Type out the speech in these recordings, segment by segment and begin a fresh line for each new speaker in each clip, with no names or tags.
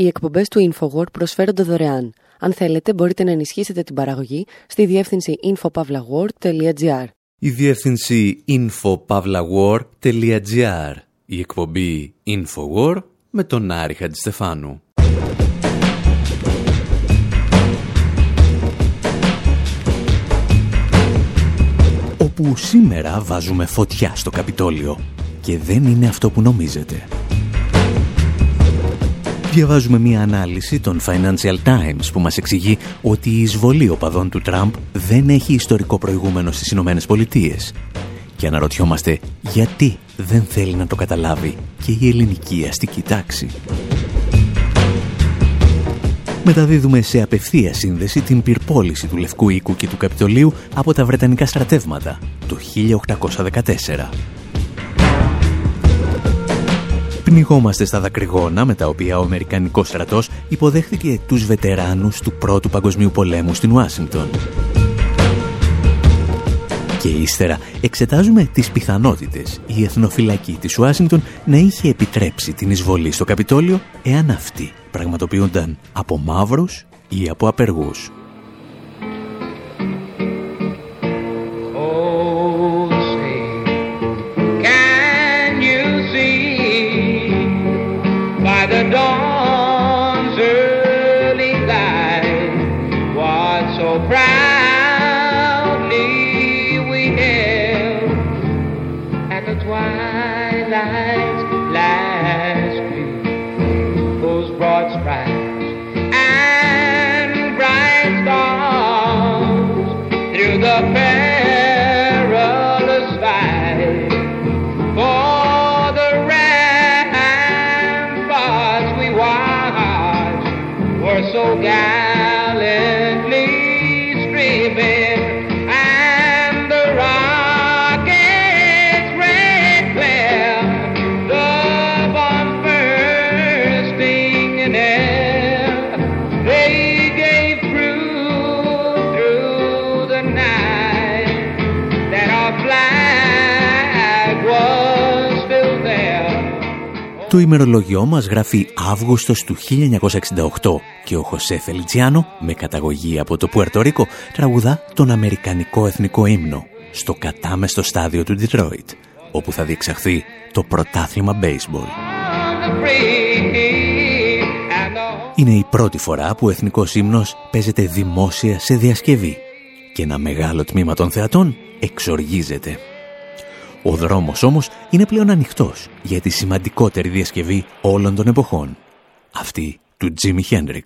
Οι εκπομπές του InfoWord προσφέρονται δωρεάν. Αν θέλετε, μπορείτε να ενισχύσετε την παραγωγή στη διεύθυνση infopavlagor.gr.
Η διεύθυνση infopavlagor.gr. Η εκπομπή InfoWord με τον Άρη Χατζηστεφάνου. Όπου σήμερα βάζουμε φωτιά στο Καπιτόλιο και δεν είναι αυτό που νομίζετε. Διαβάζουμε μία ανάλυση των Financial Times που μας εξηγεί ότι η εισβολή οπαδών του Τραμπ δεν έχει ιστορικό προηγούμενο στις Ηνωμένες Πολιτείες. Και αναρωτιόμαστε γιατί δεν θέλει να το καταλάβει και η ελληνική αστική τάξη. Μεταδίδουμε σε απευθεία σύνδεση την πυρπόληση του Λευκού Οίκου και του Καπιτολίου από τα Βρετανικά στρατεύματα το 1814 Πνιγόμαστε στα δακρυγόνα με τα οποία ο Αμερικανικός στρατός υποδέχθηκε τους βετεράνους του Πρώτου Παγκοσμίου Πολέμου στην Ουάσιγκτον. Και ύστερα εξετάζουμε τις πιθανότητες η εθνοφυλακή της Ουάσιγκτον να είχε επιτρέψει την εισβολή στο Καπιτόλιο εάν αυτοί πραγματοποιούνταν από μαύρους ή από απεργούς. Το ημερολογιό μας γράφει Αύγουστος του 1968 και ο Χωσέ Φελιτζιάνο, με καταγωγή από το Πουερτορίκο, τραγουδά τον Αμερικανικό Εθνικό Ύμνο στο κατάμεστο στάδιο του Detroit, όπου θα διεξαχθεί το πρωτάθλημα baseball. Είναι η πρώτη φορά που ο Εθνικός Ύμνος παίζεται δημόσια σε διασκευή και ένα μεγάλο τμήμα των θεατών εξοργίζεται. Ο δρόμος όμως είναι πλέον ανοιχτός για τη σημαντικότερη διασκευή όλων των εποχών. Αυτή του Jimi Hendrix.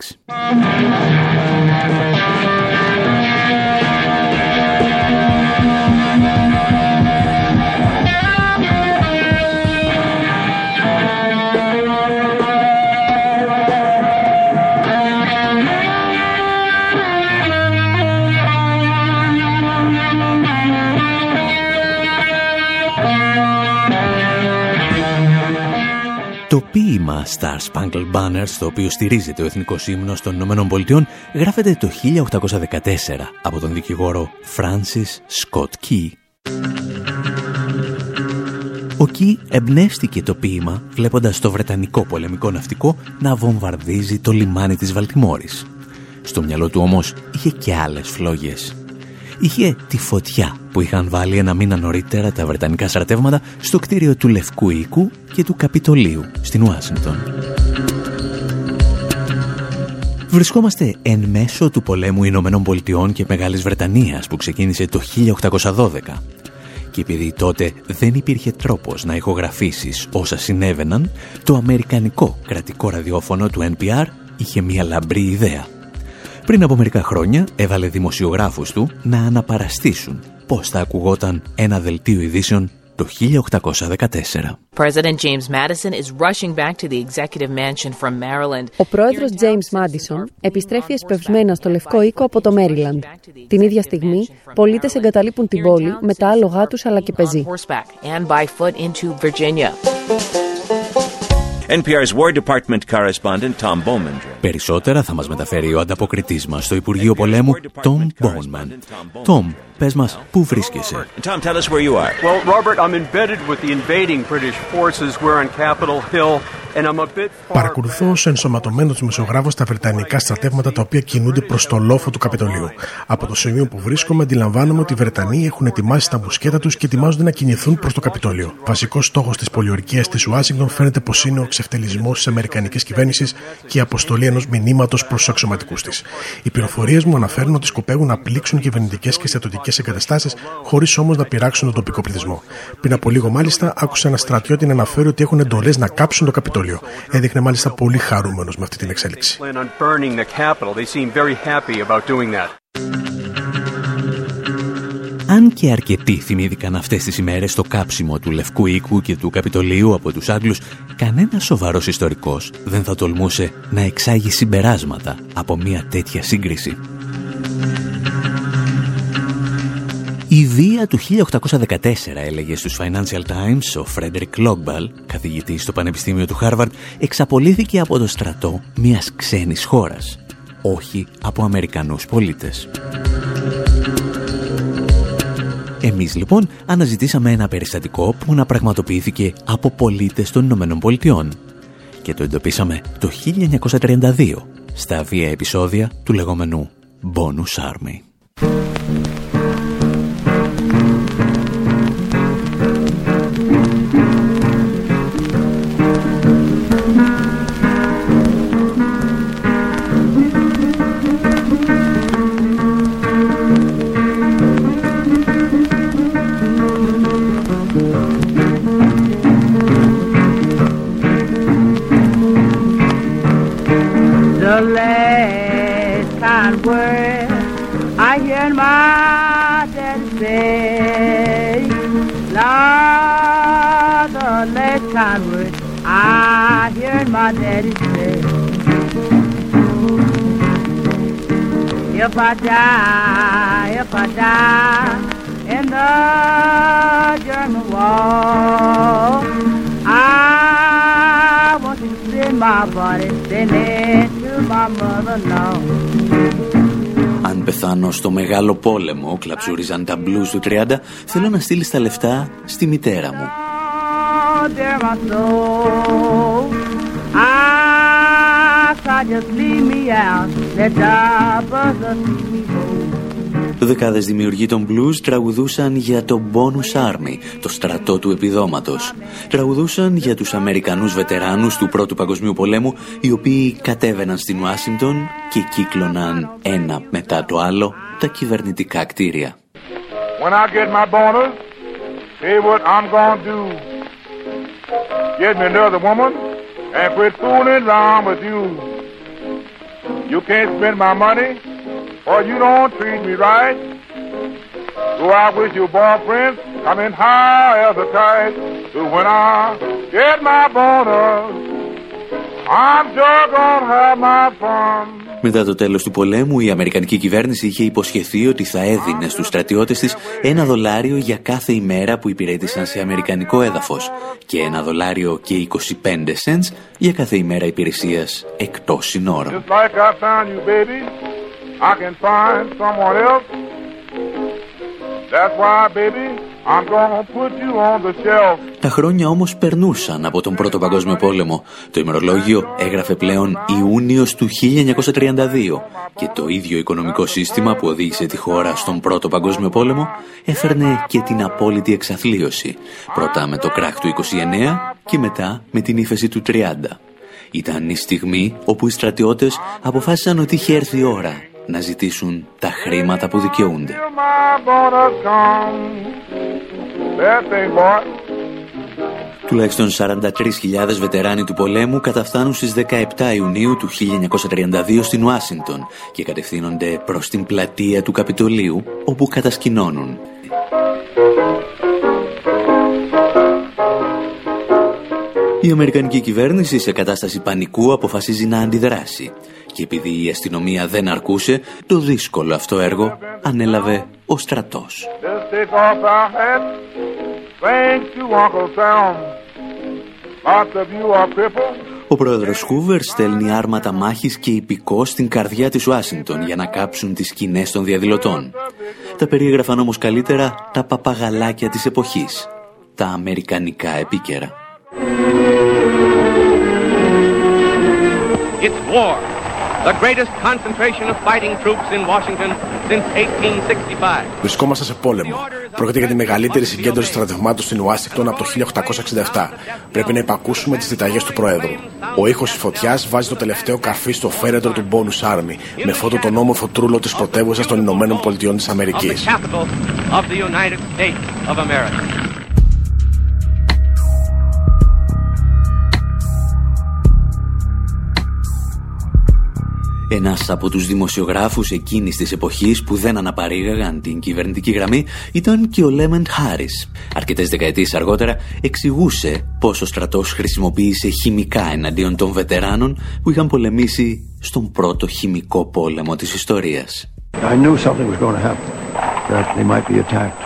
Ποίημα Star Spangled Banner, στο οποίο στηρίζεται ο Εθνικός Ύμνος των Ηνωμένων Πολιτειών, γράφεται το 1814 από τον δικηγόρο Francis Scott Key. Ο Key εμπνεύστηκε το ποίημα βλέποντας το Βρετανικό πολεμικό ναυτικό να βομβαρδίζει το λιμάνι της Βαλτιμόρης. Στο μυαλό του όμως είχε και άλλες φλόγες είχε τη φωτιά που είχαν βάλει ένα μήνα νωρίτερα τα Βρετανικά στρατεύματα στο κτίριο του Λευκού Οίκου και του Καπιτολίου στην Ουάσιγκτον. Βρισκόμαστε εν μέσω του πολέμου Ηνωμένων Πολιτειών και Μεγάλης Βρετανίας που ξεκίνησε το 1812 και επειδή τότε δεν υπήρχε τρόπος να ηχογραφήσεις όσα συνέβαιναν, το αμερικανικό κρατικό ραδιόφωνο του NPR είχε μια λαμπρή ιδέα πριν από μερικά χρόνια έβαλε δημοσιογράφους του να αναπαραστήσουν πώς θα ακουγόταν ένα δελτίο ειδήσεων το 1814.
Ο πρόεδρος James Madison επιστρέφει εσπευσμένα στο Λευκό Οίκο από το Μέριλαντ. Την ίδια στιγμή, πολίτες εγκαταλείπουν την πόλη με τα άλογά τους αλλά και πεζοί.
NPR's War Department correspondent Tom Bowman. Περισσότερα θα μας μεταφέρει ο ανταποκριτής μας στο Υπουργείο Πολέμου, Tom Bowman. Tom, πες μας, πού βρίσκεσαι;
Tom, tell us where you are. Well, Robert, I'm embedded with the invading British forces. We're on Capitol Hill. Παρακολουθώ ως ενσωματωμένος του μεσογράφου τα βρετανικά στρατεύματα τα οποία κινούνται προς το λόφο του Καπιτολίου. Από το σημείο που βρίσκομαι, αντιλαμβάνομαι ότι οι Βρετανοί έχουν ετοιμάσει τα μπουσκέτα τους και ετοιμάζονται να κινηθούν προς το Καπιτόλιο. Βασικός στόχος της πολιορκίας της Ουάσιγκτον φαίνεται πως είναι ο ξεφτελισμό της Αμερικανικής κυβέρνησης και η αποστολή ενός μηνύματος προς τους αξιωματικούς της. Οι πληροφορίες μου αναφέρουν ότι σκοπεύουν να πλήξουν κυβερνητικές και στρατιωτικές εγκαταστάσεις, χωρίς όμως να πειράξουν τον τοπικό πληθυσμό. Πριν από λίγο, μάλιστα, άκουσα ένα στρατιώτη να αναφέρει ότι έχουν εντολές να κάψουν το Καπιτόλιο. Έδειχνε μάλιστα πολύ χαρούμενος με αυτή την εξέλιξη.
Αν και αρκετοί θυμήθηκαν αυτές τις ημέρες το κάψιμο του Λευκού Οίκου και του Καπιτολίου από τους Άγγλους, κανένας σοβαρός ιστορικός δεν θα τολμούσε να εξάγει συμπεράσματα από μια τέτοια σύγκριση. Η βία του 1814, έλεγε στους Financial Times ο Φρέντερικ Λόγκεβαλ, καθηγητής στο Πανεπιστήμιο του Χάρβαρντ, εξαπολύθηκε από το στρατό μιας ξένης χώρας, όχι από Αμερικανούς πολίτες. Εμείς λοιπόν αναζητήσαμε ένα περιστατικό που να πραγματοποιήθηκε από πολίτες των Ηνωμένων Πολιτειών και το εντοπίσαμε το 1932 στα βίαια επεισόδια του λεγόμενου Bonus Army. If I die, if I die in the German wall, I want to see my body sending to my mother-in-law. Αν πεθάνω στο μεγάλο πόλεμο, κλαψούριζαν τα μπλουζ του 30, θέλω να στείλεις τα λεφτά στη μητέρα μου. Oh, dear my soul, I just leave me out, let the Δεκάδες δημιουργοί των blues τραγουδούσαν για το Bonus Army, το στρατό του επιδόματος. Τραγουδούσαν για τους Αμερικανούς βετεράνους του Πρώτου Παγκοσμίου Πολέμου, οι οποίοι κατέβαιναν στην Ουάσιγκτον και κύκλωναν ένα μετά το άλλο τα κυβερνητικά κτίρια. When I get my bonus, say what I'm gonna do. Get me another woman and quit fooling around with you. You can't spend my money or you don't treat me right. So I wish your boyfriend come in high as a kite. So when I get my bonus, I'm just gonna have my fun. Μετά το τέλος του πολέμου, η Αμερικανική κυβέρνηση είχε υποσχεθεί ότι θα έδινε στους στρατιώτες της ένα δολάριο για κάθε ημέρα που υπηρέτησαν σε αμερικανικό έδαφος και ένα δολάριο και 25 cents για κάθε ημέρα υπηρεσίας εκτός συνόρων. Τα χρόνια όμως περνούσαν από τον Πρώτο Παγκόσμιο Πόλεμο. Το ημερολόγιο έγραφε πλέον Ιούνιος του 1932 και το ίδιο οικονομικό σύστημα που οδήγησε τη χώρα στον Πρώτο Παγκόσμιο Πόλεμο έφερνε και την απόλυτη εξαθλίωση. Πρώτα με το κράχ του 29 και μετά με την ύφεση του 30. Ήταν η στιγμή όπου οι στρατιώτες αποφάσισαν ότι είχε έρθει η ώρα να ζητήσουν τα χρήματα που δικαιούνται. Τουλάχιστον 43.000 βετεράνοι του πολέμου καταφθάνουν στις 17 Ιουνίου του 1932 στην Ουάσιντον και κατευθύνονται προς την πλατεία του Καπιτολίου όπου κατασκηνώνουν. Η Αμερικανική κυβέρνηση σε κατάσταση πανικού αποφασίζει να αντιδράσει και επειδή η αστυνομία δεν αρκούσε, το δύσκολο αυτό έργο ανέλαβε ο στρατός. Ο πρόεδρος Χούβερ στέλνει άρματα μάχης και υπηκό στην καρδιά της Ουάσιγκτον για να κάψουν τις σκηνές των διαδηλωτών. Τα περιέγραφαν όμως καλύτερα τα παπαγαλάκια της εποχής, τα αμερικανικά επίκαιρα.
It's war. The greatest concentration of fighting troops in Washington since 1865.
Βρισκόμαστε σε πόλεμο. Πρόκειται για τη μεγαλύτερη συγκέντρωση στρατευμάτων στην Ουάσιγκτον από το 1867. Πρέπει να υπακούσουμε τις διταγές του Προέδρου. Ο ήχος της φωτιάς βάζει το τελευταίο καφί στο φέρετρο του Bonus Army με φώτο τον όμορφο τρούλο της πρωτεύουσας των Ηνωμένων Πολιτειών της Αμερικής.
Ένας από τους δημοσιογράφους εκείνης της εποχής που δεν αναπαρήγαγαν την κυβερνητική γραμμή ήταν και ο Λέμεντ Χάρις. Αρκετές δεκαετίες αργότερα εξηγούσε πως ο στρατός χρησιμοποίησε χημικά εναντίον των βετεράνων που είχαν πολεμήσει στον πρώτο χημικό πόλεμο της ιστορίας. I knew something was going to happen, that they might be attacked.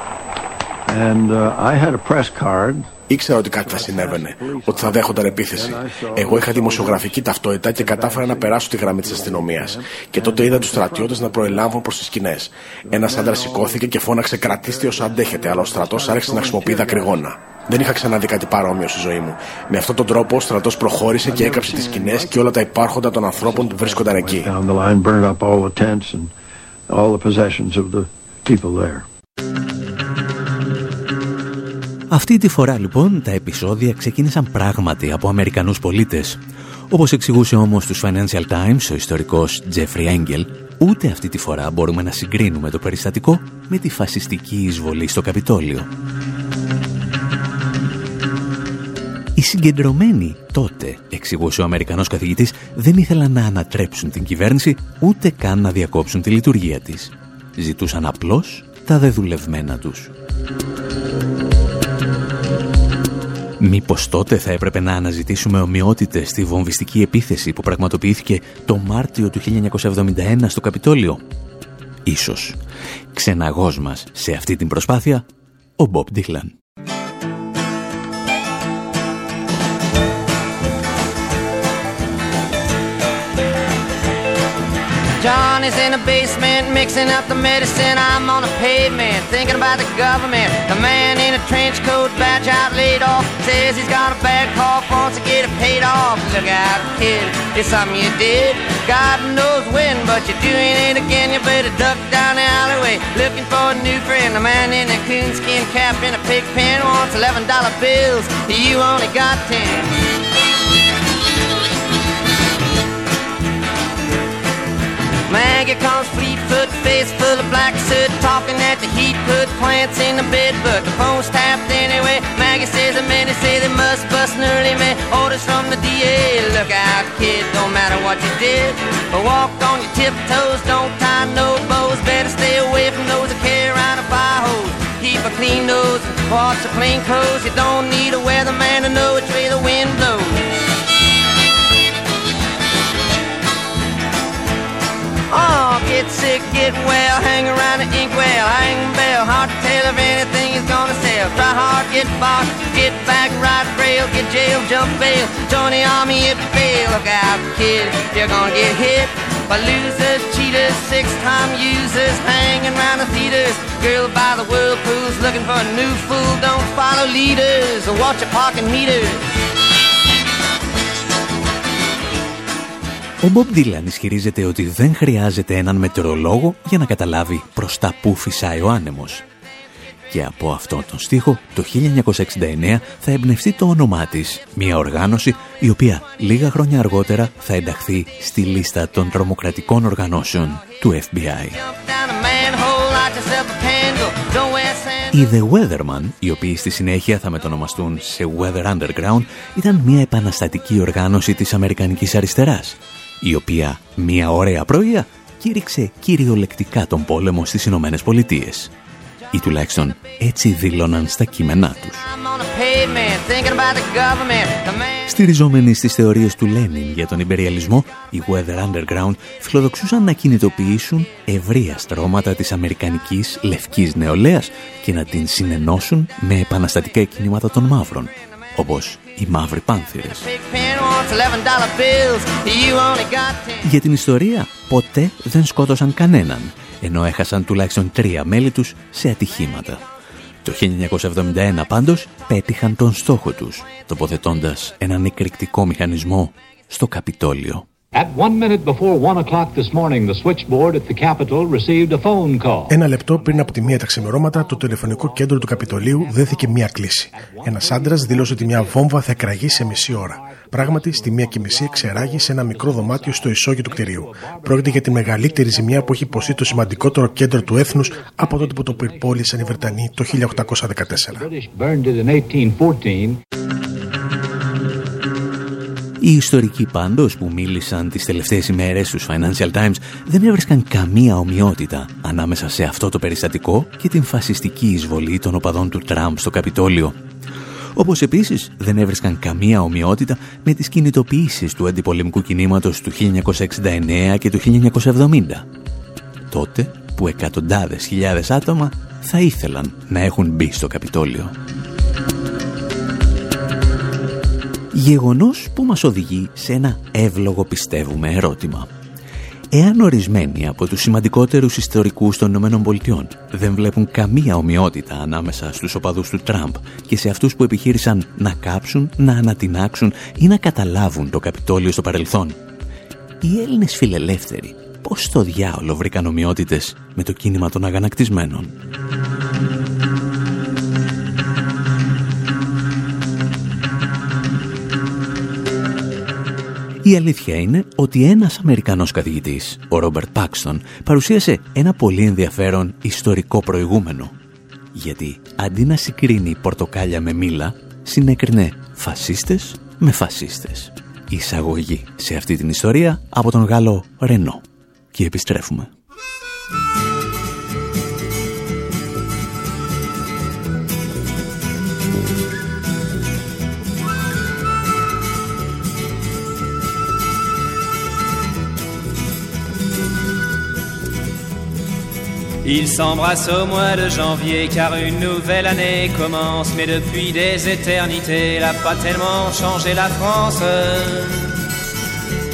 And uh, I had a press card Ήξερα ότι κάτι θα συνέβαινε, ότι θα δέχονταν επίθεση. Εγώ είχα δημοσιογραφική ταυτότητα και κατάφερα να περάσω τη γραμμή της αστυνομίας. Και τότε είδα τους στρατιώτες να προελάβουν προς τις σκηνές. Ένας άντρας σηκώθηκε και φώναξε κρατήστε όσο αντέχετε, αλλά ο στρατός άρχισε να χρησιμοποιεί δακρυγόνα. Δεν είχα ξαναδεί κάτι παρόμοιο στη ζωή μου. Με αυτόν τον τρόπο ο στρατός προχώρησε και έκαψε τις σκηνές και όλα τα υπάρχοντα των ανθρώπων που βρίσκονταν εκεί. Αυτή τη φορά λοιπόν τα επεισόδια ξεκίνησαν πράγματι από Αμερικανούς πολίτες. Όπως εξηγούσε όμως τους Financial Times ο ιστορικός Jeffrey Engel, ούτε αυτή τη φορά μπορούμε να συγκρίνουμε το περιστατικό με τη φασιστική εισβολή στο Καπιτόλιο. Οι συγκεντρωμένοι τότε, εξηγούσε ο Αμερικανός καθηγητής, δεν ήθελαν να ανατρέψουν την κυβέρνηση ούτε καν να διακόψουν τη λειτουργία της. Ζητούσαν απλώς τα δεδουλευμένα τους. Μήπως τότε θα έπρεπε να αναζητήσουμε ομοιότητες στη βομβιστική επίθεση που πραγματοποιήθηκε το Μάρτιο του 1971 στο Καπιτόλιο; Ίσως. Ξεναγός μας σε αυτή την προσπάθεια, ο Μπομπ John is in the basement, mixing up the medicine. I'm on the pavement, thinking about the government. The man in a trench coat, badge out, laid off, says he's got a bad cough, wants to get it paid off. Look out, kid, it's something you did. God knows when, but you're doing it again. You better duck down the alleyway, looking for a new friend. The man in a coonskin cap in a pig pen wants $11 bills. You only got 10. Maggie comes fleet-foot, face full of black soot, talking at the heat, put plants in the bed, but the phone's tapped anyway. Maggie says the men say they must bust an early man. Orders from the DA, look out, kid, don't matter what you did. But walk on your tiptoes, don't tie no bows. Better stay away from those that carry around a fire hose. Keep a clean nose, wash your clean clothes. You don't need a weatherman to know which way the wind blows. Oh, get sick, get well, hang around the inkwell, hang bell, hard to tell if anything is gonna sell. Try hard, get bought, get back, ride rail, get jail, jump bail, join the army if you fail. Look out, kid, you're gonna get hit by losers, cheaters, six-time users, hanging around the theaters. Girl by the whirlpools, looking for a new fool. Don't follow leaders or watch your parking meters. Ο Μπομπ Ντίλαν ισχυρίζεται ότι δεν χρειάζεται έναν μετεωρολόγο για να καταλάβει προς τα που φυσάει ο άνεμος. Και από αυτόν τον στίχο, το 1969 θα εμπνευστεί το όνομά της, μια οργάνωση η οποία λίγα χρόνια αργότερα θα ενταχθεί στη λίστα των τρομοκρατικών οργανώσεων του FBI. Οι The Weatherman, οι οποίοι στη συνέχεια θα μετονομαστούν σε Weather Underground, ήταν μια επαναστατική οργάνωση της Αμερικανικής αριστεράς, η οποία μία ωραία πρωία κήρυξε κυριολεκτικά τον πόλεμο στις Ηνωμένες Πολιτείες. Ή τουλάχιστον έτσι δήλωναν στα κείμενά τους. Στηριζόμενοι στις θεωρίες του Λένιν για τον υπεριαλισμό, οι Weather Underground φιλοδοξούσαν να κινητοποιήσουν ευρεία στρώματα της αμερικανικής λευκής νεολαίας και να την συνενώσουν με επαναστατικά κινήματα των μαύρων, όπως οι μαύροι πάνθυρες. Για την ιστορία ποτέ δεν σκότωσαν κανέναν, ενώ έχασαν τουλάχιστον τρία μέλη τους σε ατυχήματα. Το 1971 πάντως πέτυχαν τον στόχο τους, τοποθετώντας έναν εκρηκτικό μηχανισμό στο Καπιτόλιο.
Ένα λεπτό πριν από τη μία τα ξημερώματα, το τηλεφωνικό κέντρο του Καπιτολίου δέθηκε μία κλίση. Ένας άντρας δήλωσε ότι μια βόμβα θα εκραγεί σε μισή ώρα. Πράγματι, στη μία και μισή εξεράγει σε ένα μικρό δωμάτιο στο ισόγειο του κτηρίου. Πρόκειται για τη μεγαλύτερη ζημιά που έχει υποστεί το σημαντικότερο κέντρο του έθνους από τότε που το πυρπόλησαν οι Βρετανοί το 1814.
Οι ιστορικοί πάντως που μίλησαν τις τελευταίες ημέρες στους Financial Times δεν έβρισκαν καμία ομοιότητα ανάμεσα σε αυτό το περιστατικό και την φασιστική εισβολή των οπαδών του Τραμπ στο Καπιτόλιο. Όπως επίσης δεν έβρισκαν καμία ομοιότητα με τις κινητοποιήσεις του αντιπολεμικού κινήματος του 1969 και του 1970. Τότε που εκατοντάδες χιλιάδες άτομα θα ήθελαν να έχουν μπει στο Καπιτόλιο. Γεγονός που μας οδηγεί σε ένα εύλογο πιστεύουμε ερώτημα. Εάν ορισμένοι από τους σημαντικότερους ιστορικούς των ΗΠΑ δεν βλέπουν καμία ομοιότητα ανάμεσα στους οπαδούς του Τραμπ και σε αυτούς που επιχείρησαν να κάψουν, να ανατινάξουν ή να καταλάβουν το Καπιτόλιο στο παρελθόν, οι Έλληνες φιλελεύθεροι πώς στο διάολο βρήκαν ομοιότητες με το κίνημα των αγανακτισμένων; Η αλήθεια είναι ότι ένας Αμερικανός καθηγητής, ο Ρόμπερτ Πάξτον, παρουσίασε ένα πολύ ενδιαφέρον ιστορικό προηγούμενο. Γιατί αντί να συγκρίνει πορτοκάλια με μήλα, συνέκρινε φασίστες με φασίστες. Εισαγωγή σε αυτή την ιστορία από τον Γάλλο Ρενό. Και επιστρέφουμε.
Ils s'embrassent au mois de janvier car une nouvelle année commence. Mais depuis des éternités, elle n'a pas tellement changé la France.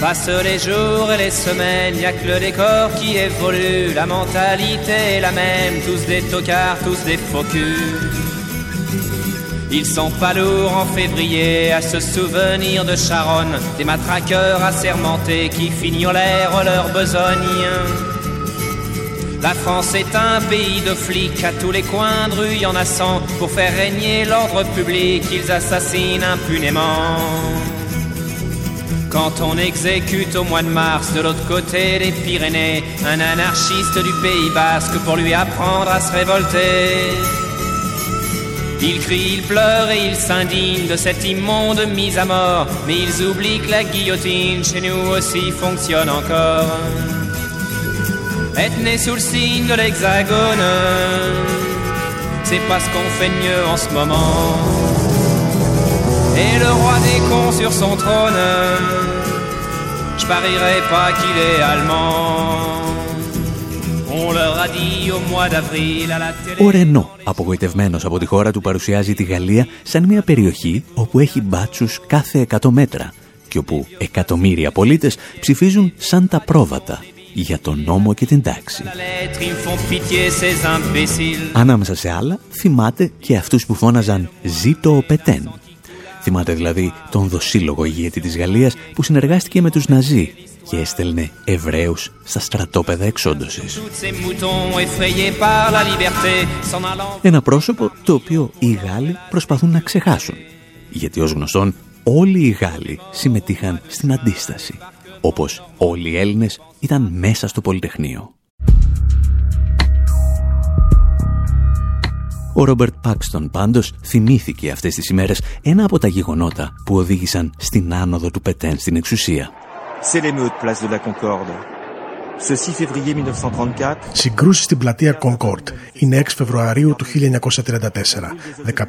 Passent les jours et les semaines, y a que le décor qui évolue. La mentalité est la même, tous des tocards, tous des faux Ils sont pas lourds en février à se souvenir de Charonne, des matraqueurs assermentés qui fignolèrent leur besogne. La France est un pays de flics, à tous les coins de rue y en a cent. Pour faire régner l'ordre public, ils assassinent impunément. Quand on exécute au mois de mars de l'autre côté des Pyrénées un anarchiste du Pays Basque pour lui apprendre à se révolter. Il crie, il pleure et il s'indigne de cette immonde mise à mort, mais ils oublient que la guillotine chez nous aussi fonctionne encore. Être né sous le signe de l'hexagone, c'est pas ce qu'on fait de mieux en ce moment. Et le roi des cons sur son trône, je parierais pas qu'il est allemand.
Ο Ρενό, απογοητευμένος από τη χώρα του, παρουσιάζει τη Γαλλία σαν μια περιοχή όπου έχει μπάτσους κάθε 100 μέτρα και όπου εκατομμύρια πολίτες ψηφίζουν σαν τα πρόβατα για τον νόμο και την τάξη. Ανάμεσα σε άλλα, θυμάται και αυτούς που φώναζαν «Ζήτω ο Πετέν». Θυμάται δηλαδή τον δοσύλλογο ηγέτη της Γαλλίας που συνεργάστηκε με τους Ναζί και έστελνε Εβραίους στα στρατόπεδα εξόντωσης. Ένα πρόσωπο το οποίο οι Γάλλοι προσπαθούν να ξεχάσουν. Γιατί ως γνωστόν όλοι οι Γάλλοι συμμετείχαν στην αντίσταση όπως όλοι οι Έλληνες ήταν μέσα στο Πολυτεχνείο. Ο Ρόμπερτ Πάξτον πάντως θυμήθηκε αυτές τις ημέρες ένα από τα γεγονότα που οδήγησαν στην άνοδο του Πετέν στην εξουσία.
Συγκρούσεις στην πλατεία Κονκόρτ. Είναι 6 Φεβρουαρίου του 1934.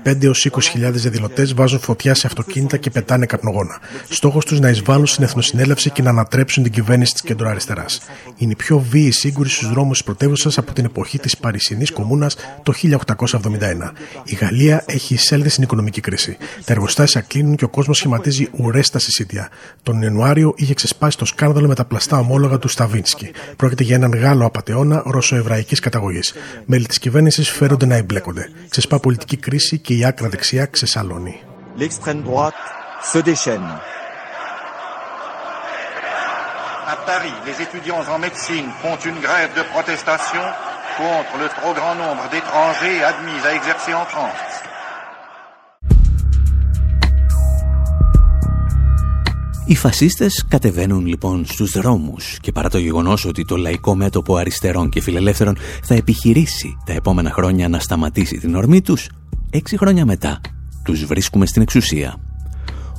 15 έως 20.000 διαδηλωτές βάζουν φωτιά σε αυτοκίνητα και πετάνε καπνογόνα. Στόχος τους να εισβάλλουν στην Εθνοσυνέλευση και να ανατρέψουν την κυβέρνηση της κεντροαριστεράς. Είναι η πιο βίαιη σύγκρουση στους δρόμους της πρωτεύουσα από την εποχή της Παρισινής Κομμούνας το 1871. Η Γαλλία έχει εισέλθει στην οικονομική κρίση. Τα εργοστάσια κλείνουν και ο κόσμος σχηματίζει ουρές στα συσίτια. Τον Ιανουάριο είχε ξεσπάσει το σκάνδαλο με τα πλαστά ομόλογα του Σταβίνσκι. Πρόκειται για έναν Γάλλο απαταιώνα ρωσοεβραϊκής καταγωγής. Μέλη της κυβέρνησης φέρονται να εμπλέκονται. Ξεσπά πολιτική κρίση και η άκρα δεξιά
Paris, les étudiants en médecine font une grève de protestation contre le trop grand nombre d'étrangers admis à exercer en France.
Οι φασίστες κατεβαίνουν λοιπόν στους δρόμους και παρά το γεγονός ότι το λαϊκό μέτωπο αριστερών και φιλελεύθερων θα επιχειρήσει τα επόμενα χρόνια να σταματήσει την ορμή τους, έξι χρόνια μετά τους βρίσκουμε στην εξουσία.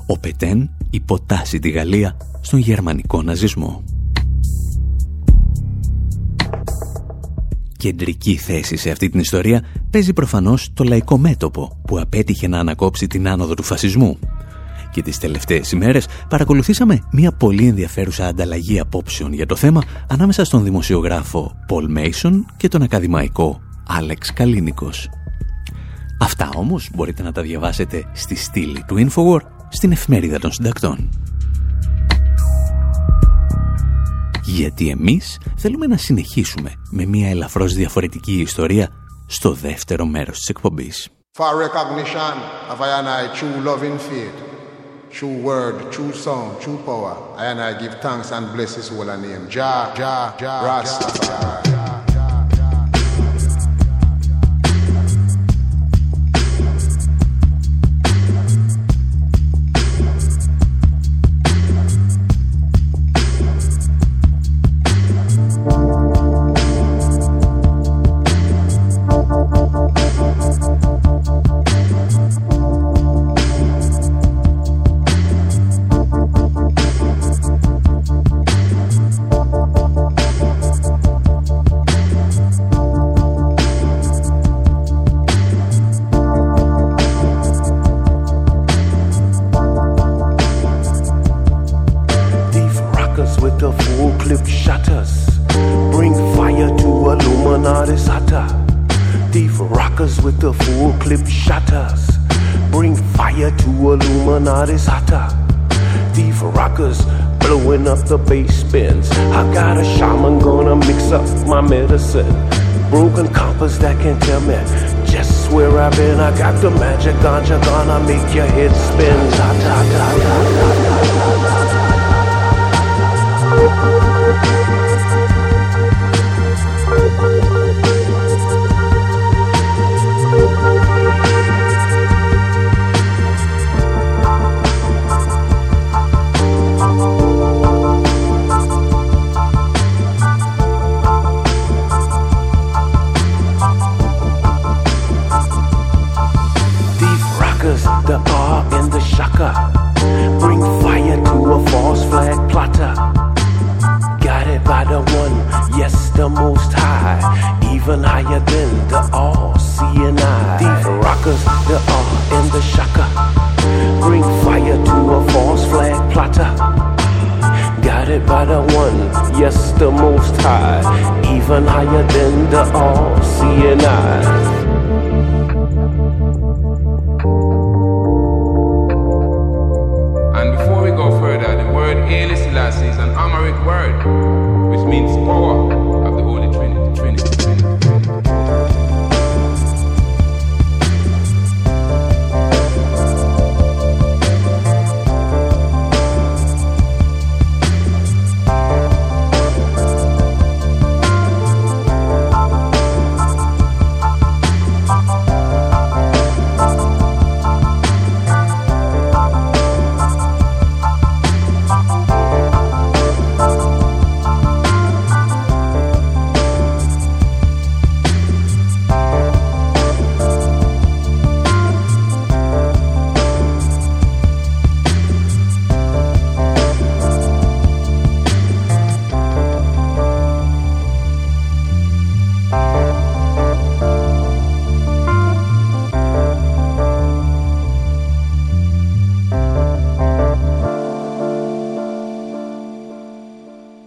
Ο Πετέν υποτάσσει τη Γαλλία στον γερμανικό ναζισμό. Κεντρική θέση σε αυτή την ιστορία παίζει προφανώς το λαϊκό μέτωπο που απέτυχε να ανακόψει την άνοδο του φασισμού και τις τελευταίες ημέρες παρακολουθήσαμε μια πολύ ενδιαφέρουσα ανταλλαγή απόψεων για το θέμα ανάμεσα στον δημοσιογράφο Paul Mason και τον ακαδημαϊκό Άλεξ Καλίνικος. Αυτά όμως μπορείτε να τα διαβάσετε στη στήλη του Infowar στην εφημερίδα των συντακτών. Γιατί εμείς θέλουμε να συνεχίσουμε με μια ελαφρώς διαφορετική ιστορία στο δεύτερο μέρος της εκπομπής. For recognition of I true loving faith. True word, true song, true power. I And I give thanks and bless his holy name. Jah, Jah, Jah, Rastafari. That can tell me just where I've been. I got the magic ganja gonna make your head spin. Ta ta ta Most High, even higher than the all-seeing eye.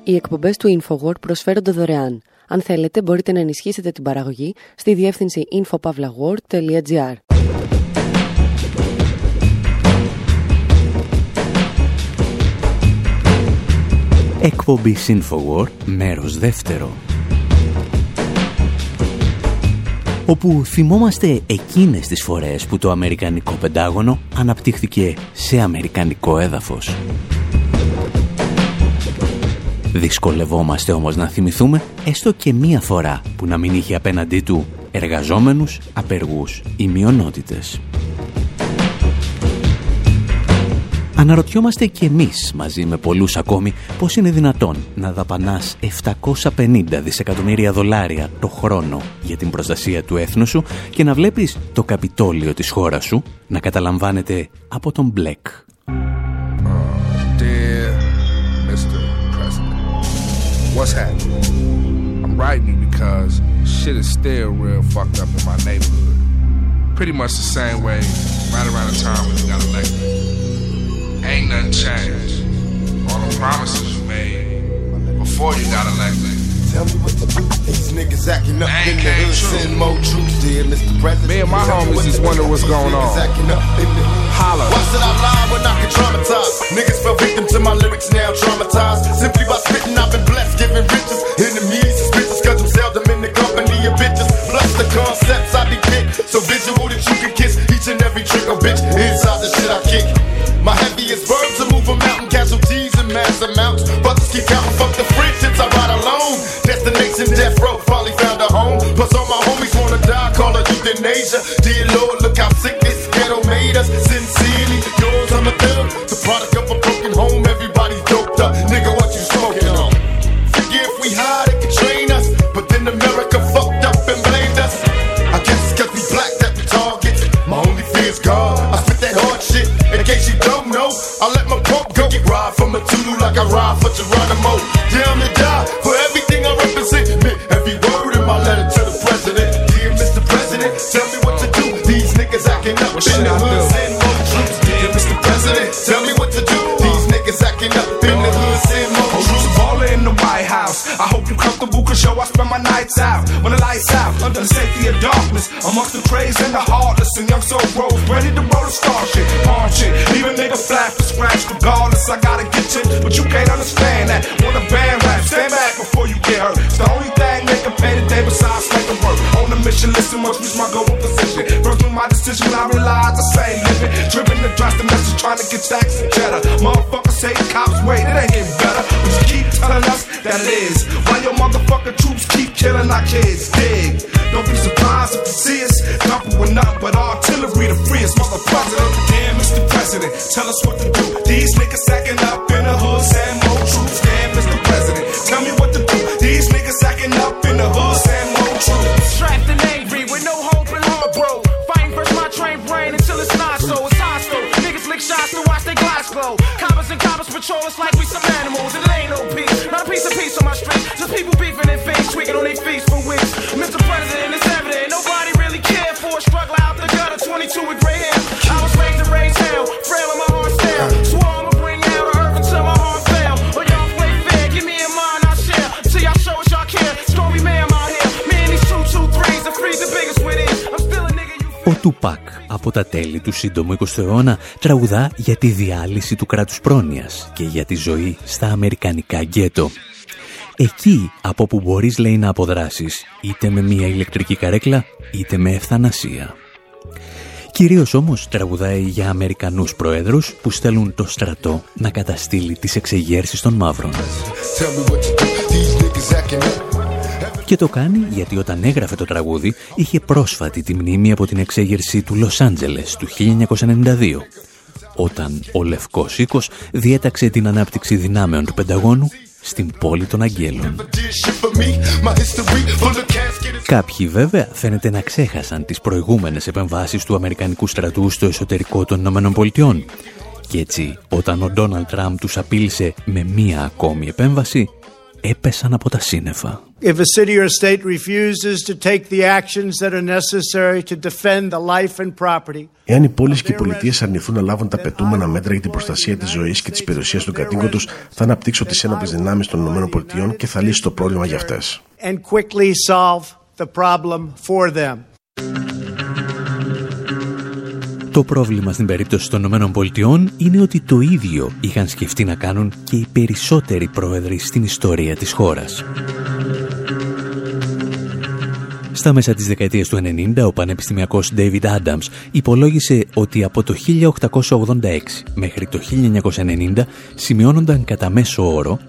Οι εκπομπές του InfoWord προσφέρονται δωρεάν. Αν θέλετε, μπορείτε να ενισχύσετε την παραγωγή στη διεύθυνση infopavlagor.gr.
Εκπομπή InfoWord, μέρος δεύτερο. όπου θυμόμαστε εκείνες τις φορές που το Αμερικανικό Πεντάγωνο αναπτύχθηκε σε Αμερικανικό έδαφος. Δυσκολευόμαστε όμως να θυμηθούμε έστω και μία φορά που να μην είχε απέναντί του εργαζόμενους, απεργούς ή μειονότητες. Αναρωτιόμαστε και εμείς μαζί με πολλούς ακόμη πώς είναι δυνατόν να δαπανάς 750 δισεκατομμύρια δολάρια το χρόνο για την προστασία του έθνους σου και να βλέπεις το καπιτόλιο της χώρας σου να καταλαμβάνεται από τον Μπλεκ. What's happening? I'm writing you because shit is still real fucked up in my neighborhood. Pretty much the same way right around the time when you got elected. Ain't nothing changed. All the promises you made before you got elected. Tell me what to do. These niggas acting up in the hood. Send more troops, dear Mr. President. Me and my homies just wonder what's going on. Holla. Why should I lie when I can traumatize? Niggas fell victim to my lyrics, now traumatized. Simply by spitting, I've been blessed, giving riches. Enemies, suspicious, cause I'm seldom in the company of bitches. Plus the concepts I be kick. So visual that you can kiss each and every trick, oh bitch. Inside the shit I kick. My heaviest verbs to move a mountain, casualties in mass amounts. Row, finally found a home. Plus all my homies wanna die, call it euthanasia. Dear Lord, look how sick this ghetto made us. Sincerely, yours, I'm a thug. The product of a broken home, everybody's doped up. Nigga, what you smoking on? Figure if we hide, it could train us. But then America fucked up and blamed us. I guess it's cause we black that we targets. My only fear is God. I spit that hard shit. In case you don't know, I let my pump go. Ride from a Tulu like I ride for Geronimo. Down to die darkness. Amongst the crazy and the heartless. And young soul rose, ready to roll the star shit. Pawn shit. a nigga flat for scratch. Regardless, I gotta get you. But you can't understand that. Want a band rap, stand back before you get hurt. It's the only thing they can pay today besides making work. On a mission, listen, once reach my goal position. First with my decision, I realize the same living. Driven to dress the message, trying to get stacks and cheddar. Motherfuckers say cops wait, it ain't getting better. But you keep telling us that it is. Why your motherfucking troops keep killing our kids? Dig. Don't be surprised tell us what to do. These niggas Ο Τουπάκ από τα τέλη του σύντομου 20ου αιώνα τραγουδά για τη διάλυση του κράτους πρόνοιας και για τη ζωή στα αμερικανικά γκέτο. Εκεί από που μπορείς λέει να αποδράσεις είτε με μια ηλεκτρική καρέκλα είτε με ευθανασία. Κυρίως όμως τραγουδάει για Αμερικανούς προέδρους που στέλνουν το στρατό να καταστήλει τις εξεγέρσεις των μαύρων. Και το κάνει γιατί όταν έγραφε το τραγούδι είχε πρόσφατη τη μνήμη από την εξέγερση του Λος Άντζελες του 1992 όταν ο Λευκός Οίκος διέταξε την ανάπτυξη δυνάμεων του Πενταγώνου στην πόλη των Αγγέλων. Κάποιοι βέβαια φαίνεται να ξέχασαν τις προηγούμενες επεμβάσεις του Αμερικανικού στρατού στο εσωτερικό των Ηνωμένων Πολιτειών. Και έτσι, όταν ο Ντόναλτ Τραμπ τους απείλησε με μία ακόμη επέμβαση, έπεσαν από τα σύννεφα.
If a city or state refuses to take the actions that are necessary to defend the life and property,
Εάν οι πόλεις και οι πολιτείες αρνηθούν να λάβουν τα πετούμενα μέτρα για την προστασία της ζωής και της περιουσία των κατοίκων του, θα αναπτύξω τις ένοπλες δυνάμεις των ΗΠΑ και θα λύσει το πρόβλημα για αυτές.
and quickly solve the problem for them.
Το πρόβλημα στην περίπτωση των Ηνωμένων Πολιτειών είναι ότι το ίδιο είχαν σκεφτεί να κάνουν και οι περισσότεροι πρόεδροι στην ιστορία της χώρας. Στα μέσα της δεκαετίας του 90, ο πανεπιστημιακός David Adams υπολόγισε ότι από το 1886 μέχρι το 1990 σημειώνονταν κατά μέσο όρο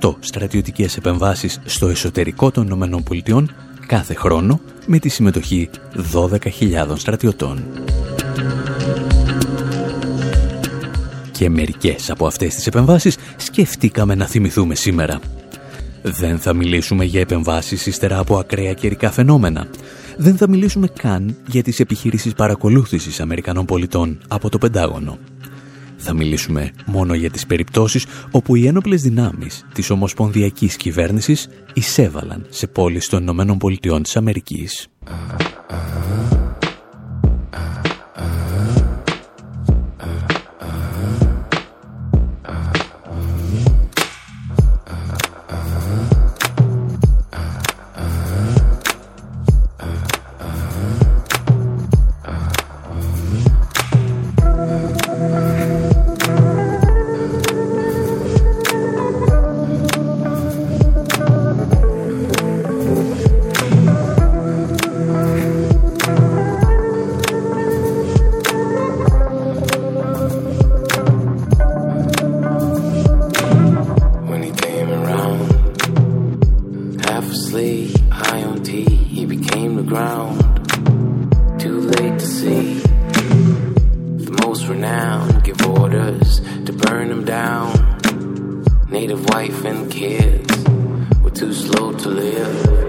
18 στρατιωτικές επεμβάσεις στο εσωτερικό των ΗΠΑ κάθε χρόνο με τη συμμετοχή 12.000 στρατιωτών. Και μερικές από αυτές τις επεμβάσεις σκεφτήκαμε να θυμηθούμε σήμερα. Δεν θα μιλήσουμε για επεμβάσεις ύστερα από ακραία καιρικά φαινόμενα. Δεν θα μιλήσουμε καν για τις επιχειρήσεις παρακολούθησης Αμερικανών πολιτών από το Πεντάγωνο. Θα μιλήσουμε μόνο για τις περιπτώσεις όπου οι ένοπλες δυνάμεις της Ομοσπονδιακής Κυβέρνησης εισέβαλαν σε πόλεις των Ηνωμένων Πολιτειών της Αμερικής.
High on tea, he became the ground. Too late to see. The most renowned give orders to burn him down. Native wife and kids were too slow to live.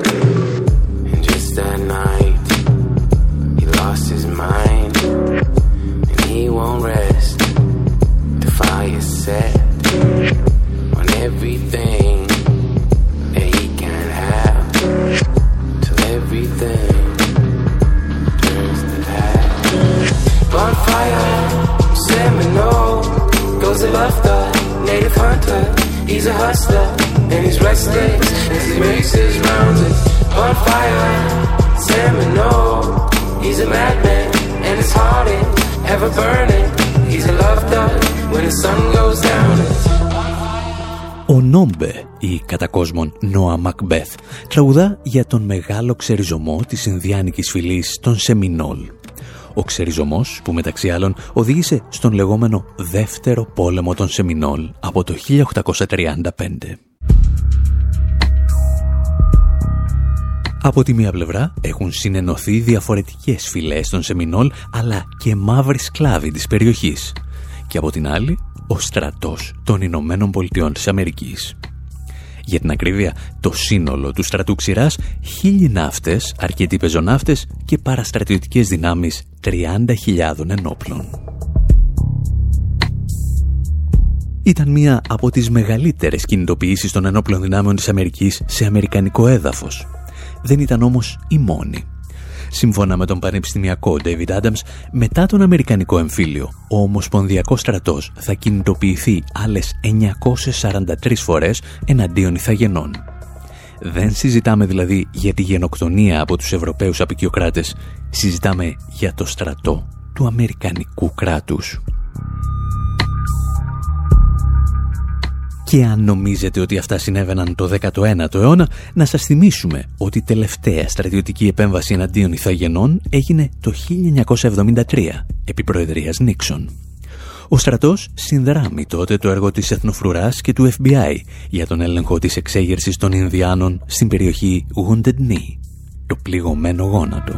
Νόα Μακμπέθ τραγουδά για τον μεγάλο ξεριζωμό της Ινδιάνικης φυλής των Σεμινόλ. Ο ξεριζωμός που μεταξύ άλλων οδήγησε στον λεγόμενο δεύτερο πόλεμο των Σεμινόλ από το 1835. Από τη μία πλευρά έχουν συνενωθεί διαφορετικές φυλές των Σεμινόλ αλλά και μαύροι σκλάβοι της περιοχής και από την άλλη ο στρατός των Ηνωμένων Πολιτειών της Αμερικής. Για την ακρίβεια, το σύνολο του στρατού ξηράς, χίλιοι ναύτες, αρκετοί πεζοναύτες και παραστρατιωτικές δυνάμεις 30.000 ενόπλων. Ήταν μία από τις μεγαλύτερες κινητοποιήσεις των ενόπλων δυνάμεων της Αμερικής σε αμερικανικό έδαφος. Δεν ήταν όμως η μόνη. Σύμφωνα με τον πανεπιστημιακό David Adams, μετά τον Αμερικανικό εμφύλιο, ο Ομοσπονδιακός στρατός θα κινητοποιηθεί άλλες 943 φορές εναντίον Ιθαγενών. Δεν συζητάμε δηλαδή για τη γενοκτονία από τους Ευρωπαίους απεικιοκράτες, συζητάμε για το στρατό του Αμερικανικού κράτους. Και αν νομίζετε ότι αυτά συνέβαιναν το 19ο αιώνα, να σας θυμίσουμε ότι η τελευταία στρατιωτική επέμβαση εναντίον Ιθαγενών έγινε το 1973, επί Προεδρίας Νίξον. Ο στρατός συνδράμει τότε το έργο της Εθνοφρουράς και του FBI για τον έλεγχο της εξέγερσης των Ινδιάνων στην περιοχή Wounded Knee, το πληγωμένο γόνατο.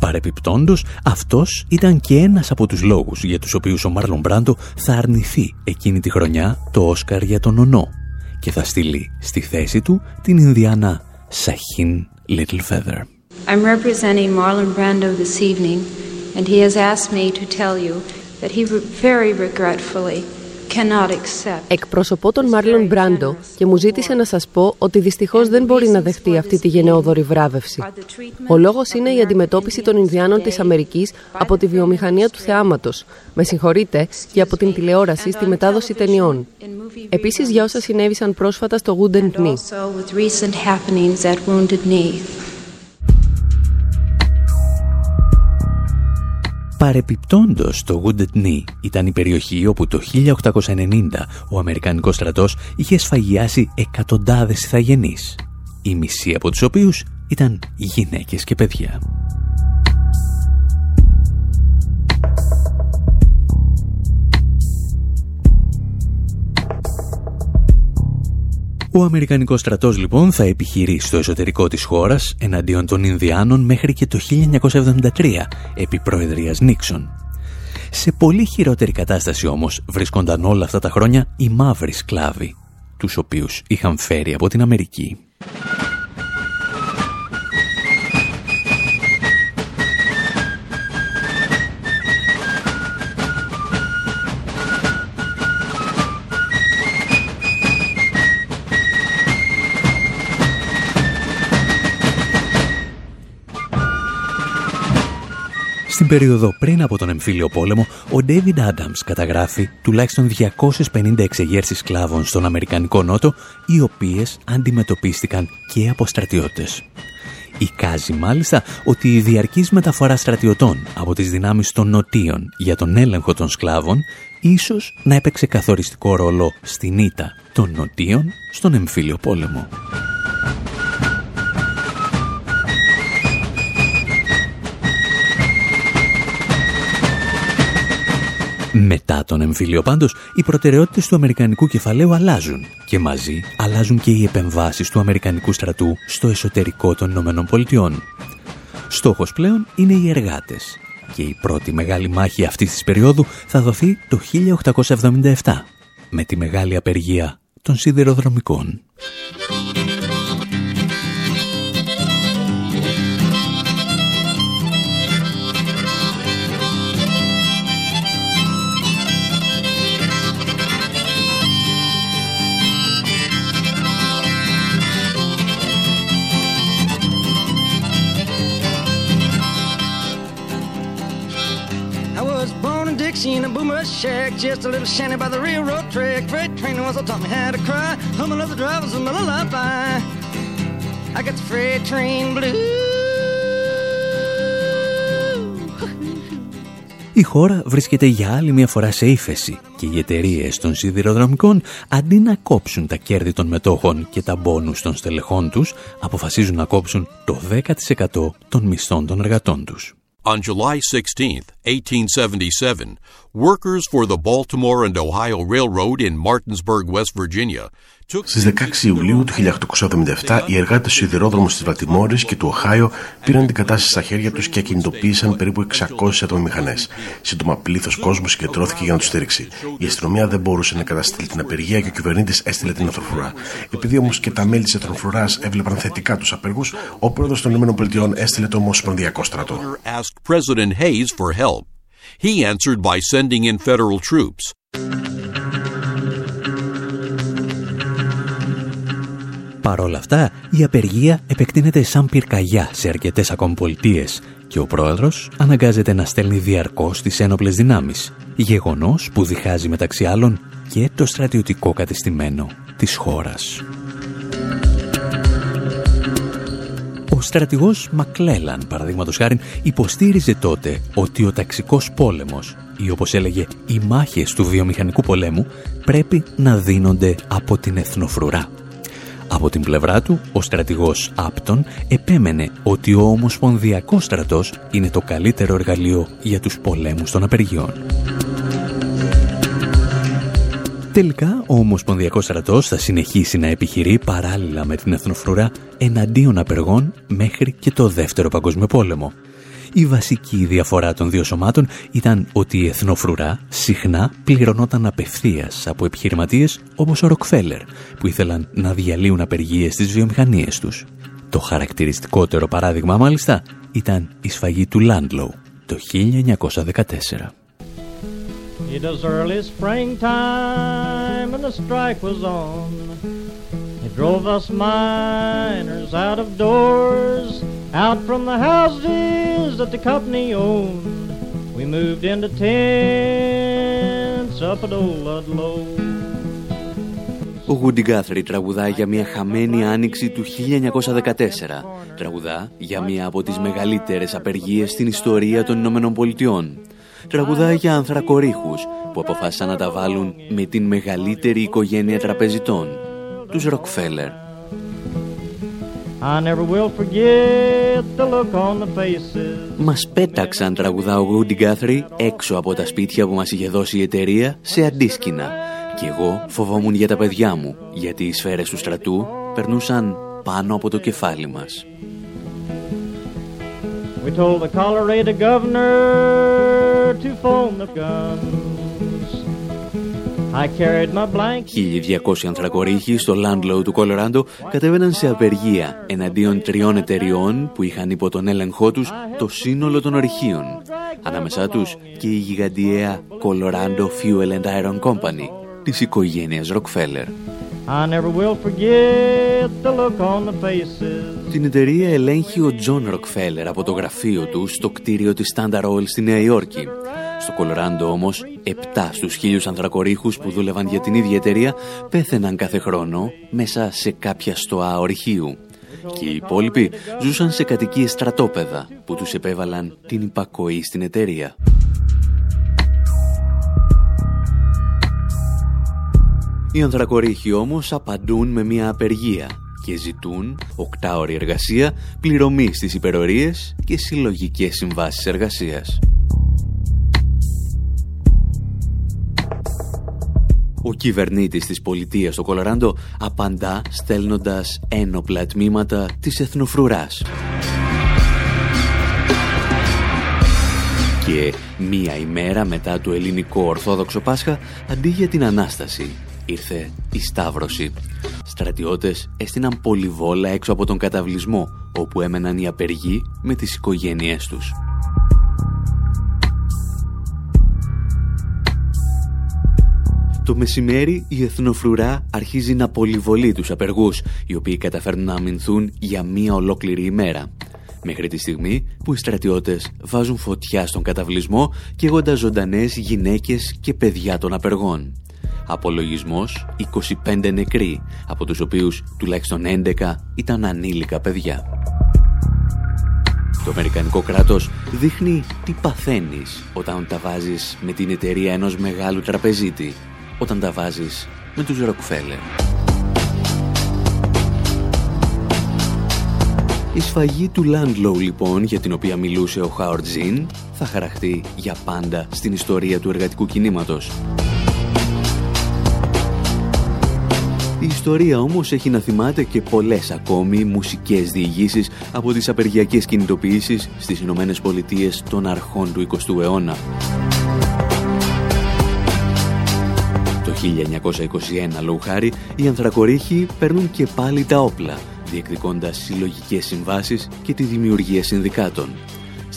Παρεπιπτόντος, αυτός ήταν και ένας από τους λόγους για τους οποίους ο Μάρλον Μπράντο θα αρνηθεί εκείνη τη χρονιά το Όσκαρ για τον Ονό και θα στείλει στη θέση του την Ινδιάνα Σαχίν Little Feather. I'm representing Marlon Brando this evening and he has asked me to tell you that he very regretfully
Εκπροσωπώ τον Μάρλον Μπράντο και μου ζήτησε να σας πω ότι δυστυχώς δεν μπορεί να δεχτεί αυτή τη γενναιόδορη βράβευση. Ο λόγος είναι η αντιμετώπιση των Ινδιάνων της Αμερικής από τη βιομηχανία του θεάματος. Με συγχωρείτε και από την τηλεόραση στη μετάδοση ταινιών. Επίσης για όσα συνέβησαν πρόσφατα στο Wounded Knee.
Παρεπιπτόντος, το Wounded Knee ήταν η περιοχή όπου το 1890 ο Αμερικανικός στρατός είχε σφαγιάσει εκατοντάδες ηθαγενείς. η μισή από τους οποίους ήταν γυναίκες και παιδιά. Ο Αμερικανικός στρατός λοιπόν θα επιχειρεί στο εσωτερικό της χώρας εναντίον των Ινδιάνων μέχρι και το 1973 επί Προεδρίας Νίξον. Σε πολύ χειρότερη κατάσταση όμως βρίσκονταν όλα αυτά τα χρόνια οι μαύροι σκλάβοι, τους οποίους είχαν φέρει από την Αμερική. Στην περίοδο πριν από τον εμφύλιο πόλεμο, ο David Adams καταγράφει τουλάχιστον 250 εξεγέρσεις σκλάβων στον Αμερικανικό Νότο, οι οποίες αντιμετωπίστηκαν και από στρατιώτες. Εικάζει μάλιστα ότι η διαρκής μεταφορά στρατιωτών από τις δυνάμεις των νοτίων για τον έλεγχο των σκλάβων ίσως να έπαιξε καθοριστικό ρόλο στην ήττα των νοτίων στον εμφύλιο πόλεμο. Μετά τον εμφύλιο πάντως, οι προτεραιότητες του Αμερικανικού κεφαλαίου αλλάζουν και μαζί αλλάζουν και οι επεμβάσεις του Αμερικανικού στρατού στο εσωτερικό των Ηνωμένων Πολιτειών. Στόχος πλέον είναι οι εργάτες και η πρώτη μεγάλη μάχη αυτής της περίοδου θα δοθεί το 1877 με τη μεγάλη απεργία των σιδηροδρομικών. Seen a boomer shack, just a little shanty by the railroad track. Freight train was taught me how to cry. Humming of the drivers and the lullaby. I got the freight train blue. Η χώρα βρίσκεται για άλλη μια φορά σε ύφεση και οι εταιρείες των σιδηροδρομικών αντί να κόψουν τα κέρδη των μετόχων και τα μπόνους των στελεχών τους, αποφασίζουν να κόψουν το 10% των μισθών των εργατών τους. On July 16, 1877, workers for the Baltimore and Ohio Railroad in Martinsburg, West Virginia Στις 16 Ιουλίου του 1877, οι εργάτες του σιδηρόδρομου της Βαλτιμόρης και του Οχάιο πήραν την κατάσταση στα χέρια τους και ακινητοποίησαν περίπου 600 ατομομηχανές. Σύντομα πλήθος κόσμου συγκεντρώθηκε για να τους στηρίξει. Η αστυνομία δεν μπορούσε να καταστήλει την απεργία και ο κυβερνήτης έστειλε την αθροφρουρά. Επειδή όμως και τα μέλη της αθροφρουράς έβλεπαν θετικά τους απεργούς, ο πρόεδρος των ΗΠΑ έστειλε το Ομοσπονδιακό στρατό. He answered by sending in federal troops. Παρ' όλα αυτά, η απεργία επεκτείνεται σαν πυρκαγιά σε αρκετές ακόμη πολιτείες και ο πρόεδρος αναγκάζεται να στέλνει διαρκώς τις ένοπλες δυνάμεις, γεγονός που διχάζει μεταξύ άλλων και το στρατιωτικό κατεστημένο της χώρας. Ο στρατηγός Μακλέλαν, παραδείγματος χάρη, υποστήριζε τότε ότι ο ταξικός πόλεμος ή όπως έλεγε οι μάχες του βιομηχανικού πολέμου πρέπει να δίνονται από την εθνοφρουρά από την πλευρά του, ο στρατηγός Άπτον επέμενε ότι ο Ομοσπονδιακός στρατός είναι το καλύτερο εργαλείο για τους πολέμους των απεργιών. Τελικά, ο Ομοσπονδιακός στρατός θα συνεχίσει να επιχειρεί παράλληλα με την εθνοφρουρά εναντίον απεργών μέχρι και το Δεύτερο Παγκόσμιο Πόλεμο η βασική διαφορά των δύο σωμάτων ήταν ότι η εθνοφρουρά συχνά πληρωνόταν απευθείας από επιχειρηματίες όπως ο Ροκφέλερ, που ήθελαν να διαλύουν απεργίες στις βιομηχανίες τους. Το χαρακτηριστικότερο παράδειγμα μάλιστα ήταν η σφαγή του Λάντλοου το 1914. It was early springtime and the strike was on. It drove us miners out of doors Out from the houses that the company owned, we moved into tents up at old Ludlow. Ο Γούντι Γκάθρι τραγουδά για μια χαμένη άνοιξη του 1914. Τραγουδά για μια από τις μεγαλύτερες απεργίες στην ιστορία των Ηνωμένων Πολιτειών. Τραγουδά για ανθρακορίχους που αποφάσισαν να τα βάλουν με την μεγαλύτερη οικογένεια τραπεζιτών, τους Ροκφέλερ.
I never will forget the look on the faces.
Μας πέταξαν, τραγουδά ο Γκούντι Γκάθρι, έξω από τα σπίτια που μας είχε δώσει η εταιρεία, σε αντίσκηνα. Και εγώ φοβόμουν για τα παιδιά μου, γιατί οι σφαίρες του στρατού περνούσαν πάνω από το κεφάλι μας.
We told the Colorado governor to phone the guns.
1200 ανθρακορίχοι στο Landlow του Κολοράντο κατέβαιναν σε απεργία εναντίον τριών εταιριών που είχαν υπό τον έλεγχό τους το σύνολο των ορυχείων. Ανάμεσά τους και η γιγαντιαία Colorado Fuel and Iron Company της οικογένειας Rockefeller. Την εταιρεία ελέγχει ο Τζον Ροκφέλλερ από το γραφείο του στο κτίριο της Standard Oil στη Νέα Υόρκη. Στο Κολοράντο όμως, 7 στους χίλιους ανθρακωρύχους που δούλευαν για την ίδια εταιρεία πέθαιναν κάθε χρόνο μέσα σε κάποια στοά ορυχείου. Και οι υπόλοιποι ζούσαν σε κατοικίες στρατόπεδα που τους επέβαλαν την υπακοή στην εταιρεία. Οι ανθρακορίχοι όμως απαντούν με μια απεργία και ζητούν οκτάωρη εργασία, πληρωμή στις υπερορίες και συλλογικές συμβάσεις εργασίας. Ο κυβερνήτης της πολιτείας στο Κολοράντο απαντά στέλνοντας ένοπλα τμήματα της εθνοφρουράς. Και μία ημέρα μετά το ελληνικό Ορθόδοξο Πάσχα, αντί για την Ανάσταση, ήρθε η Σταύρωση. Στρατιώτες έστειναν πολυβόλα έξω από τον καταβλισμό, όπου έμεναν οι απεργοί με τις οικογένειές τους. Το μεσημέρι η εθνοφρουρά αρχίζει να πολυβολεί τους απεργούς, οι οποίοι καταφέρνουν να αμυνθούν για μία ολόκληρη ημέρα. Μέχρι τη στιγμή που οι στρατιώτες βάζουν φωτιά στον καταβλισμό και έγοντας ζωντανές γυναίκες και παιδιά των απεργών. Απολογισμός 25 νεκροί, από τους οποίους τουλάχιστον 11 ήταν ανήλικα παιδιά. Το Αμερικανικό κράτος δείχνει τι παθαίνεις όταν τα βάζεις με την εταιρεία ενός μεγάλου τραπεζίτη, όταν τα βάζεις με τους Ροκφέλερ. Η σφαγή του Landlow λοιπόν, για την οποία μιλούσε ο Χάορτ Ζιν, θα χαραχτεί για πάντα στην ιστορία του εργατικού κινήματος. Η ιστορία όμως έχει να θυμάται και πολλές ακόμη μουσικές διηγήσεις από τις απεργιακές κινητοποιήσεις στις Ηνωμένες Πολιτείες των αρχών του 20ου αιώνα. Το 1921, λόγου χάρη, οι ανθρακορίχοι παίρνουν και πάλι τα όπλα, διεκδικώντας συλλογικές συμβάσεις και τη δημιουργία συνδικάτων.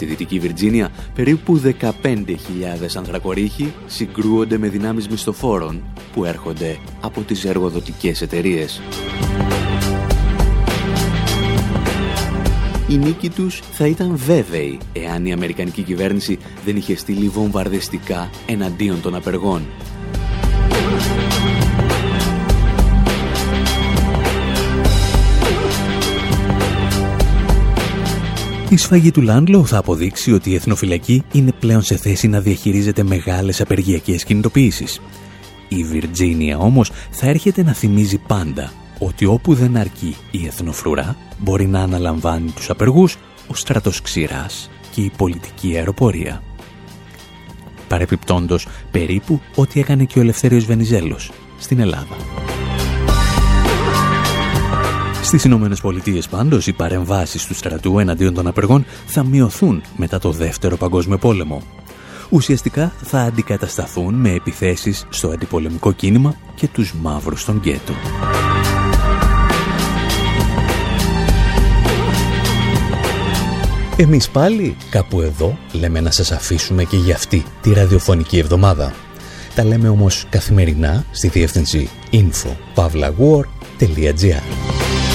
Στη Δυτική Βιρτζίνια, περίπου 15.000 ανθρακορίχοι συγκρούονται με δυνάμεις μισθοφόρων που έρχονται από τις εργοδοτικές εταιρείες. Η νίκη τους θα ήταν βέβαιη εάν η Αμερικανική κυβέρνηση δεν είχε στείλει βομβαρδιστικά εναντίον των απεργών Η σφαγή του Λάντλο θα αποδείξει ότι η εθνοφυλακή είναι πλέον σε θέση να διαχειρίζεται μεγάλες απεργιακές κινητοποιήσεις. Η Βιρτζίνια όμως θα έρχεται να θυμίζει πάντα ότι όπου δεν αρκεί η εθνοφρουρά μπορεί να αναλαμβάνει τους απεργούς ο στρατός ξηράς και η πολιτική αεροπορία. Παρεπιπτόντος περίπου ό,τι έκανε και ο Ελευθέριος Βενιζέλος στην Ελλάδα. Στις Ηνωμένες Πολιτείες πάντως οι παρεμβάσεις του στρατού εναντίον των απεργών θα μειωθούν μετά το Δεύτερο Παγκόσμιο Πόλεμο. Ουσιαστικά θα αντικατασταθούν με επιθέσεις στο αντιπολεμικό κίνημα και τους μαύρους των γκέτο. Εμείς πάλι κάπου εδώ λέμε να σας αφήσουμε και για αυτή τη ραδιοφωνική εβδομάδα. Τα λέμε όμως καθημερινά στη διεύθυνση info.pavlawar.gr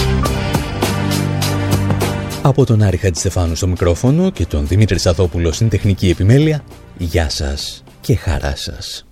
Από τον Άρη Χατζηστεφάνου στο μικρόφωνο και τον Δημήτρη Σαδόπουλο στην τεχνική επιμέλεια, γεια σας και χαρά σας.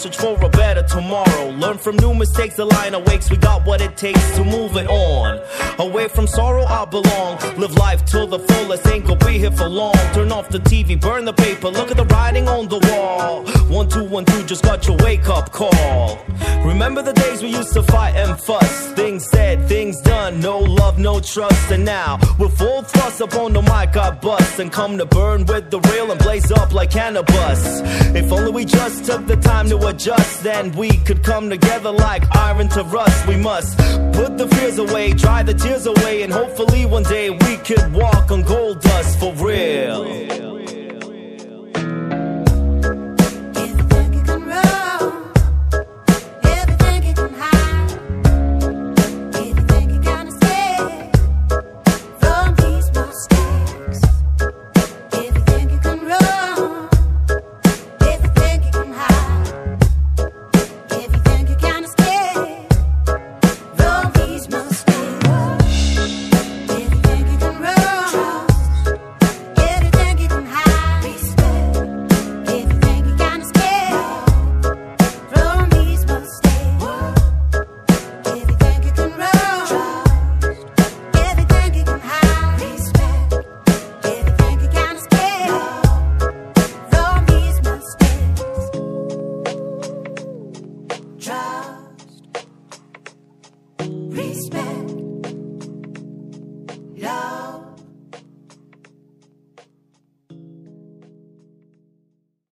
Search for a better tomorrow. Learn from new mistakes, the line awakes. We got what it takes to move it on. Away from sorrow, I belong. Live life to the fullest, ain't gonna be here for long. Turn off the TV, burn the paper, look at the writing on the wall. One, two, one, two, just got your wake up call. Remember the days we used to fight and fuss? Things said, things done, no love, no trust. And now, with full thrust up on the mic, I bust and come to burn with the real and blaze up like cannabis. If only we just took the time to adjust, then we could come together like iron to rust. We must put the fears away, dry the tears away, and hopefully one day we could walk on gold dust for real.